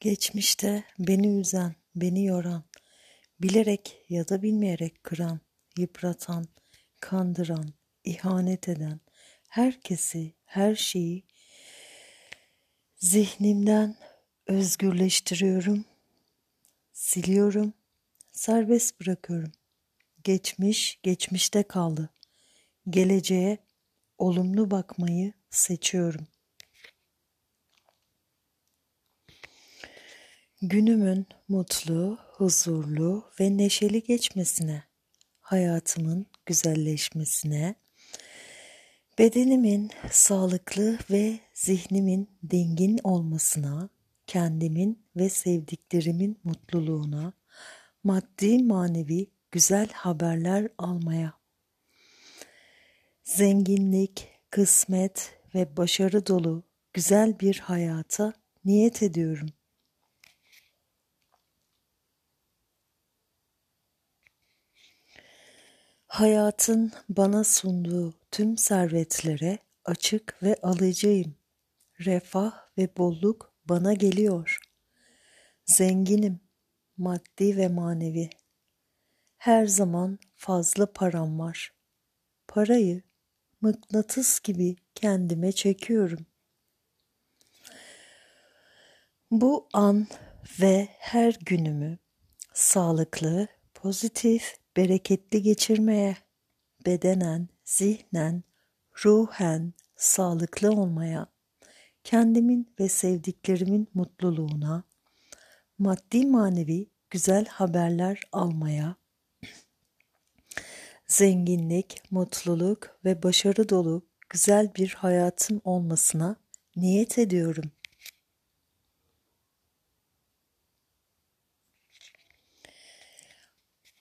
Geçmişte beni üzen, beni yoran, bilerek ya da bilmeyerek kıran, yıpratan, kandıran, ihanet eden, herkesi, her şeyi zihnimden özgürleştiriyorum, siliyorum, serbest bırakıyorum. Geçmiş, geçmişte kaldı. Geleceğe olumlu bakmayı seçiyorum. Günümün mutlu, huzurlu ve neşeli geçmesine, hayatımın güzelleşmesine, bedenimin sağlıklı ve zihnimin dingin olmasına, kendimin ve sevdiklerimin mutluluğuna, maddi manevi güzel haberler almaya, zenginlik, kısmet ve başarı dolu güzel bir hayata niyet ediyorum. Hayatın bana sunduğu tüm servetlere açık ve alıcıyım. Refah ve bolluk bana geliyor. Zenginim, maddi ve manevi. Her zaman fazla param var. Parayı mıknatıs gibi kendime çekiyorum. Bu an ve her günümü sağlıklı, pozitif bereketli geçirmeye, bedenen, zihnen, ruhen sağlıklı olmaya, kendimin ve sevdiklerimin mutluluğuna, maddi manevi güzel haberler almaya, zenginlik, mutluluk ve başarı dolu güzel bir hayatım olmasına niyet ediyorum.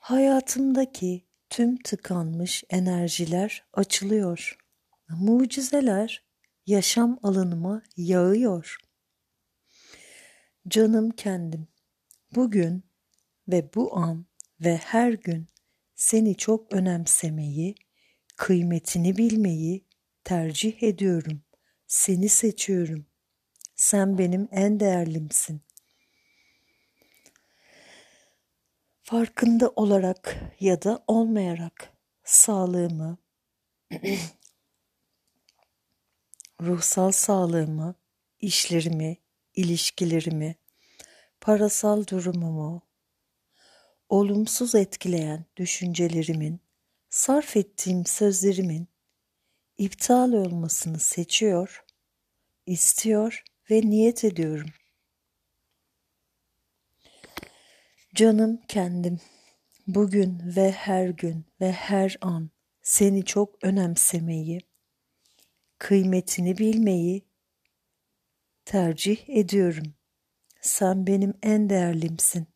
Hayatımdaki tüm tıkanmış enerjiler açılıyor. Mucizeler yaşam alanıma yağıyor. Canım kendim, bugün ve bu an ve her gün seni çok önemsemeyi, kıymetini bilmeyi tercih ediyorum. Seni seçiyorum. Sen benim en değerlimsin. Farkında olarak ya da olmayarak sağlığımı, ruhsal sağlığımı, işlerimi, ilişkilerimi, parasal durumumu, olumsuz etkileyen düşüncelerimin, sarf ettiğim sözlerimin iptal olmasını seçiyor, istiyor ve niyet ediyorum. Canım kendim, bugün ve her gün ve her an seni çok önemsemeyi, kıymetini bilmeyi tercih ediyorum. Sen benim en değerlimsin.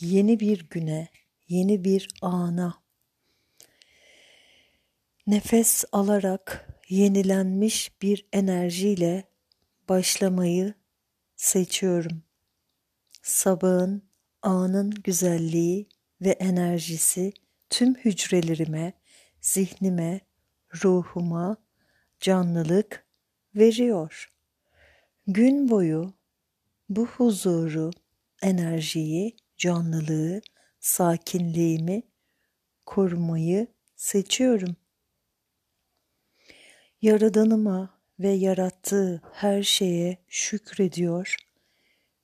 Yeni bir güne, yeni bir ana nefes alarak yenilenmiş bir enerjiyle başlamayı seçiyorum. Sabahın, anın güzelliği ve enerjisi tüm hücrelerime, zihnime, ruhuma canlılık veriyor. Gün boyu bu huzuru, enerjiyi, canlılığı, sakinliğimi korumayı seçiyorum. Yaradanıma ve yarattığı her şeye şükrediyor,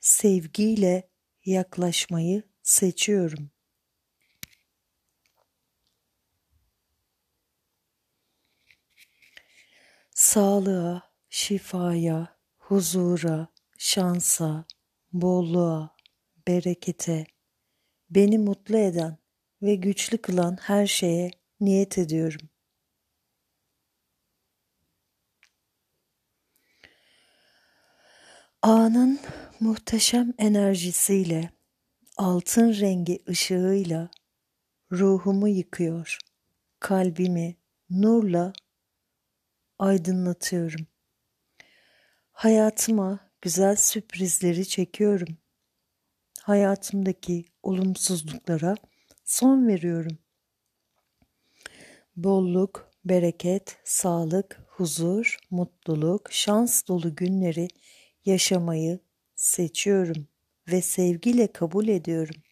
sevgiyle yaklaşmayı seçiyorum. Sağlığa, şifaya, huzura, şansa, bolluğa, berekete, beni mutlu eden ve güçlü kılan her şeye niyet ediyorum. Anın muhteşem enerjisiyle, altın rengi ışığıyla ruhumu yıkıyor. Kalbimi nurla aydınlatıyorum. Hayatıma güzel sürprizleri çekiyorum. Hayatımdaki olumsuzluklara son veriyorum. Bolluk, bereket, sağlık, huzur, mutluluk, şans dolu günleri yaşamayı seçiyorum ve sevgiyle kabul ediyorum.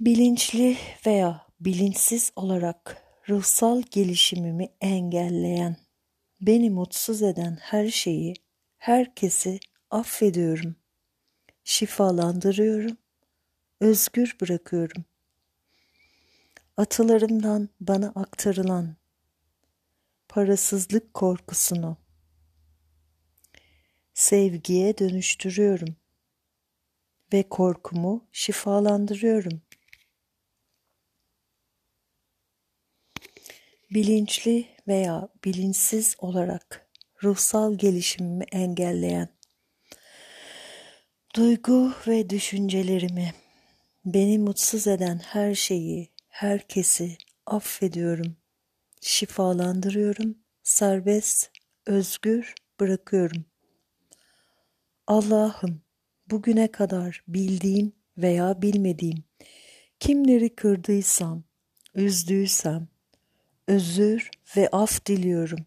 Bilinçli veya bilinçsiz olarak ruhsal gelişimimi engelleyen, beni mutsuz eden her şeyi, herkesi affediyorum. Şifalandırıyorum, özgür bırakıyorum. Atalarımdan bana aktarılan parasızlık korkusunu sevgiye dönüştürüyorum ve korkumu şifalandırıyorum. Bilinçli veya bilinçsiz olarak ruhsal gelişimimi engelleyen duygu ve düşüncelerimi, beni mutsuz eden her şeyi, herkesi affediyorum, şifalandırıyorum, serbest, özgür bırakıyorum. Allah'ım bugüne kadar bildiğim veya bilmediğim kimleri kırdıysam, üzdüysem özür ve af diliyorum.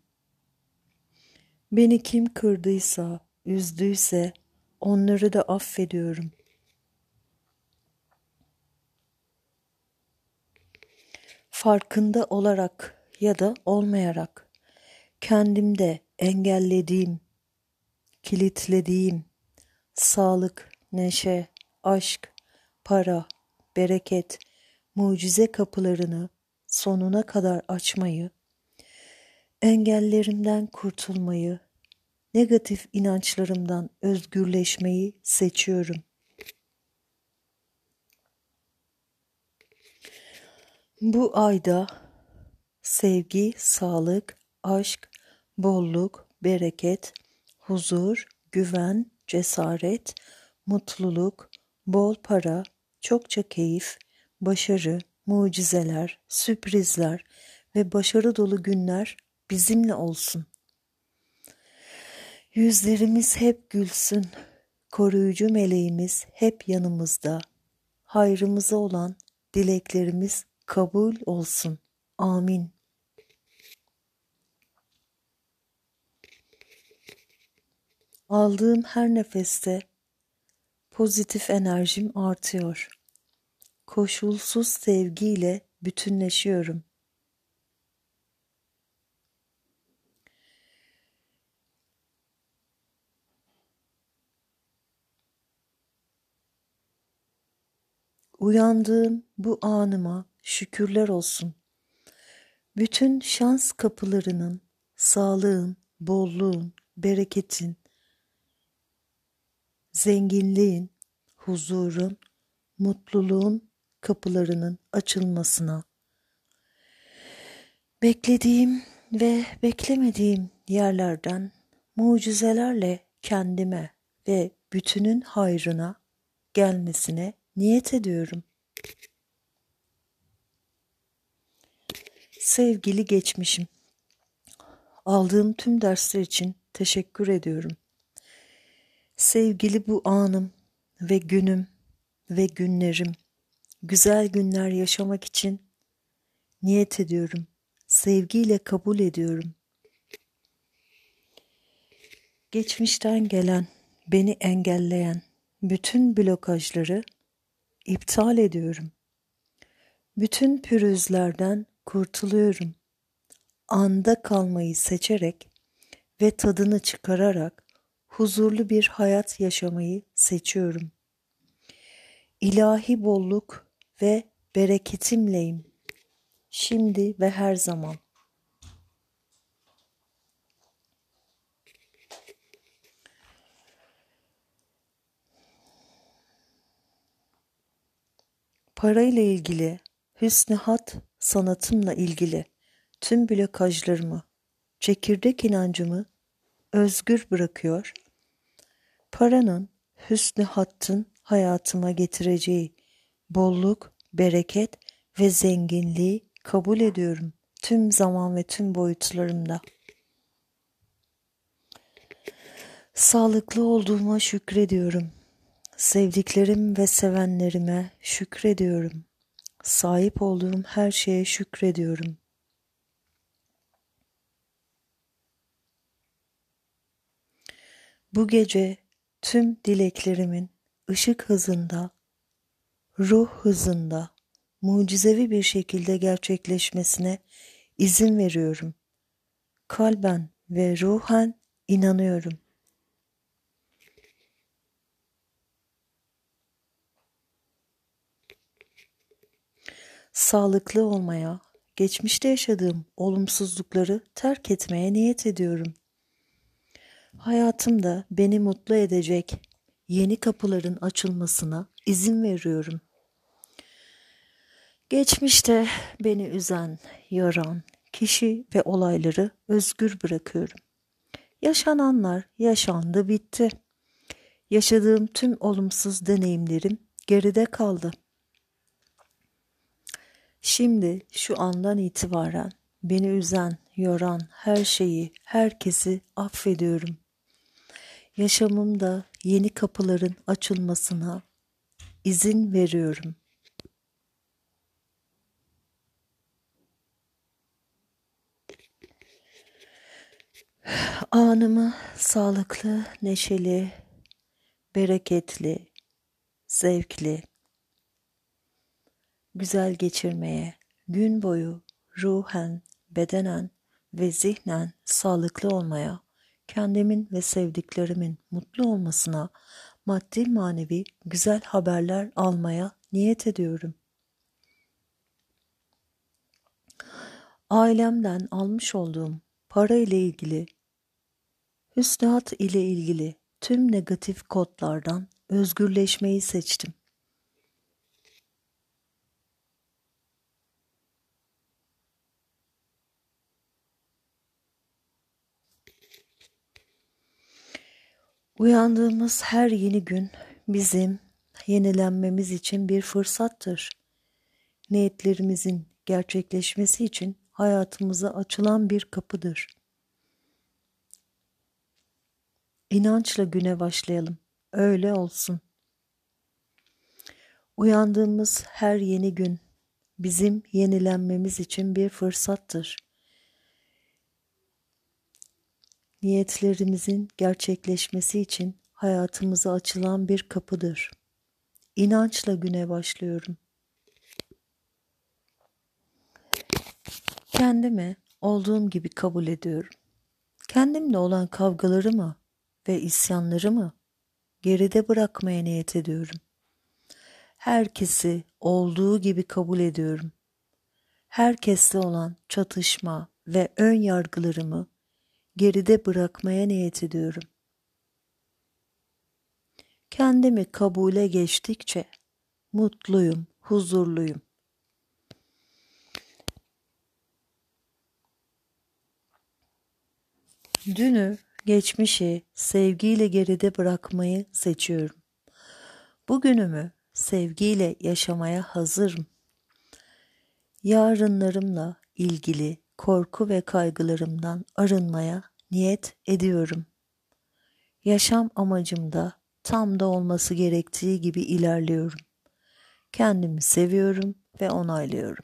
Beni kim kırdıysa, üzdüyse onları da affediyorum. Farkında olarak ya da olmayarak kendimde engellediğim, kilitlediğim sağlık, neşe, aşk, para, bereket, mucize kapılarını sonuna kadar açmayı, engellerimden kurtulmayı, negatif inançlarımdan özgürleşmeyi seçiyorum. Bu ayda sevgi, sağlık, aşk, bolluk, bereket, huzur, güven, cesaret, mutluluk, bol para, çokça keyif, başarı, mucizeler, sürprizler ve başarı dolu günler bizimle olsun. Yüzlerimiz hep gülsün, koruyucu meleğimiz hep yanımızda. Hayrımıza olan dileklerimiz kabul olsun. Amin. Aldığım her nefeste pozitif enerjim artıyor. Koşulsuz sevgiyle bütünleşiyorum. Uyandığım bu anıma şükürler olsun. Bütün şans kapılarının, sağlığın, bolluğun, bereketin, zenginliğin, huzurun, mutluluğun kapılarının açılmasına, beklediğim ve beklemediğim yerlerden mucizelerle kendime ve bütünün hayrına gelmesine niyet ediyorum. Sevgili geçmişim, aldığım tüm dersler için teşekkür ediyorum. Sevgili bu anım ve günüm ve günlerim, güzel günler yaşamak için niyet ediyorum. Sevgiyle kabul ediyorum. Geçmişten gelen, beni engelleyen bütün blokajları iptal ediyorum. Bütün pürüzlerden kurtuluyorum. Anda kalmayı seçerek ve tadını çıkararak huzurlu bir hayat yaşamayı seçiyorum. İlahi bolluk ve bereketimleyim. Şimdi ve her zaman. Parayla ilgili, hüsnü sanatımla ilgili tüm blokajlarımı, çekirdek inancımı özgür bırakıyor. Paranın, hüsnü hattın hayatıma getireceği bolluk, bereket ve zenginliği kabul ediyorum tüm zaman ve tüm boyutlarımda. Sağlıklı olduğuma şükrediyorum. Sevdiklerim ve sevenlerime şükrediyorum. Sahip olduğum her şeye şükrediyorum. Bu gece tüm dileklerimin ışık hızında, ruh hızında, mucizevi bir şekilde gerçekleşmesine izin veriyorum. Kalben ve ruhen inanıyorum. Sağlıklı olmaya, geçmişte yaşadığım olumsuzlukları terk etmeye niyet ediyorum. Hayatımda beni mutlu edecek yeni kapıların açılmasına izin veriyorum. Geçmişte beni üzen, yoran kişi ve olayları özgür bırakıyorum. Yaşananlar yaşandı bitti. Yaşadığım tüm olumsuz deneyimlerim geride kaldı. Şimdi şu andan itibaren beni üzen, yoran her şeyi, herkesi affediyorum. Yaşamımda yeni kapıların açılmasına izin veriyorum. Anımı sağlıklı, neşeli, bereketli, zevkli, güzel geçirmeye, gün boyu ruhen, bedenen ve zihnen sağlıklı olmaya, kendimin ve sevdiklerimin mutlu olmasına, maddi manevi güzel haberler almaya niyet ediyorum. Ailemden almış olduğum para ile ilgili, hüsnat ile ilgili tüm negatif kodlardan özgürleşmeyi seçtim. Uyandığımız her yeni gün bizim yenilenmemiz için bir fırsattır. Niyetlerimizin gerçekleşmesi için hayatımıza açılan bir kapıdır. İnançla güne başlayalım. Öyle olsun. Uyandığımız her yeni gün bizim yenilenmemiz için bir fırsattır. Niyetlerimizin gerçekleşmesi için hayatımıza açılan bir kapıdır. İnançla güne başlıyorum. Kendimi olduğum gibi kabul ediyorum. Kendimle olan kavgalarımı ve isyanlarımı geride bırakmaya niyet ediyorum. Herkesi olduğu gibi kabul ediyorum. Herkesle olan çatışma ve ön yargılarımı geride bırakmaya niyet ediyorum. Kendimi kabule geçtikçe mutluyum, huzurluyum. Dünü, geçmişi sevgiyle geride bırakmayı seçiyorum. Bugünümü sevgiyle yaşamaya hazırım. Yarınlarımla ilgili korku ve kaygılarımdan arınmaya niyet ediyorum. Yaşam amacımda tam da olması gerektiği gibi ilerliyorum. Kendimi seviyorum ve onaylıyorum.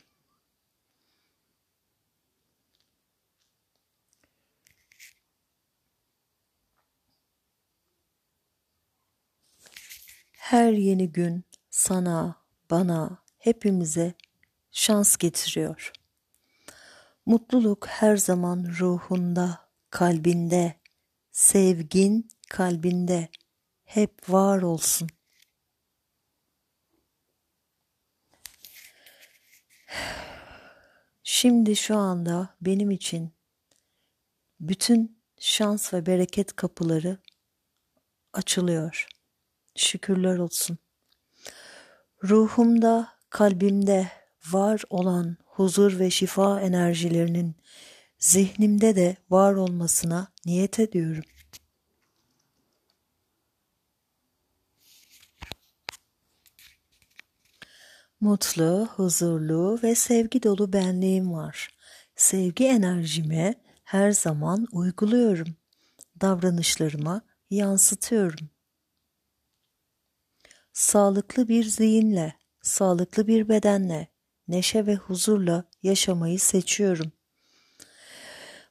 Her yeni gün sana, bana, hepimize şans getiriyor. Mutluluk her zaman ruhunda, kalbinde, sevgin kalbinde hep var olsun. Şimdi şu anda benim için bütün şans ve bereket kapıları açılıyor. Şükürler olsun. Ruhumda, kalbimde var olan huzur ve şifa enerjilerinin zihnimde de var olmasına niyet ediyorum. Mutlu, huzurlu ve sevgi dolu benliğim var. Sevgi enerjimi her zaman uyguluyorum. Davranışlarıma yansıtıyorum. Sağlıklı bir zihinle, sağlıklı bir bedenle neşe ve huzurla yaşamayı seçiyorum.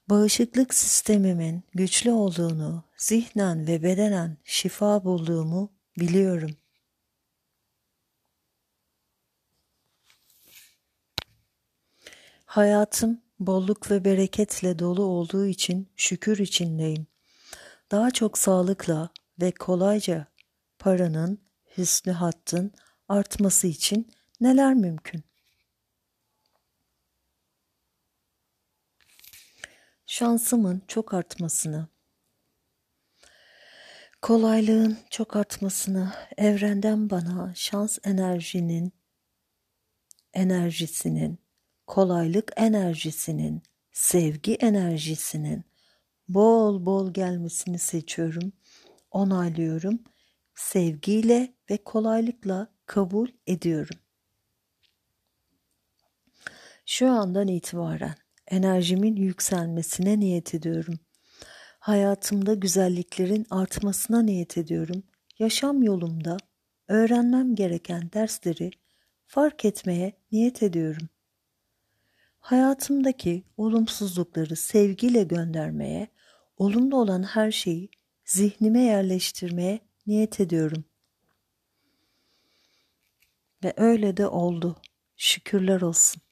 Bağışıklık sistemimin güçlü olduğunu, zihnen ve bedenen şifa bulduğumu biliyorum. Hayatım bolluk ve bereketle dolu olduğu için şükür içindeyim. Daha çok sağlıkla ve kolayca paranın, hüsnü hattın artması için neler mümkün? Şansımın çok artmasını, kolaylığın çok artmasını, evrenden bana şans enerjinin, enerjisinin, kolaylık enerjisinin, sevgi enerjisinin bol bol gelmesini seçiyorum, onaylıyorum, sevgiyle ve kolaylıkla kabul ediyorum. Şu andan itibaren enerjimin yükselmesine niyet ediyorum. Hayatımda güzelliklerin artmasına niyet ediyorum. Yaşam yolumda öğrenmem gereken dersleri fark etmeye niyet ediyorum. Hayatımdaki olumsuzlukları sevgiyle göndermeye, olumlu olan her şeyi zihnime yerleştirmeye niyet ediyorum. Ve öyle de oldu. Şükürler olsun.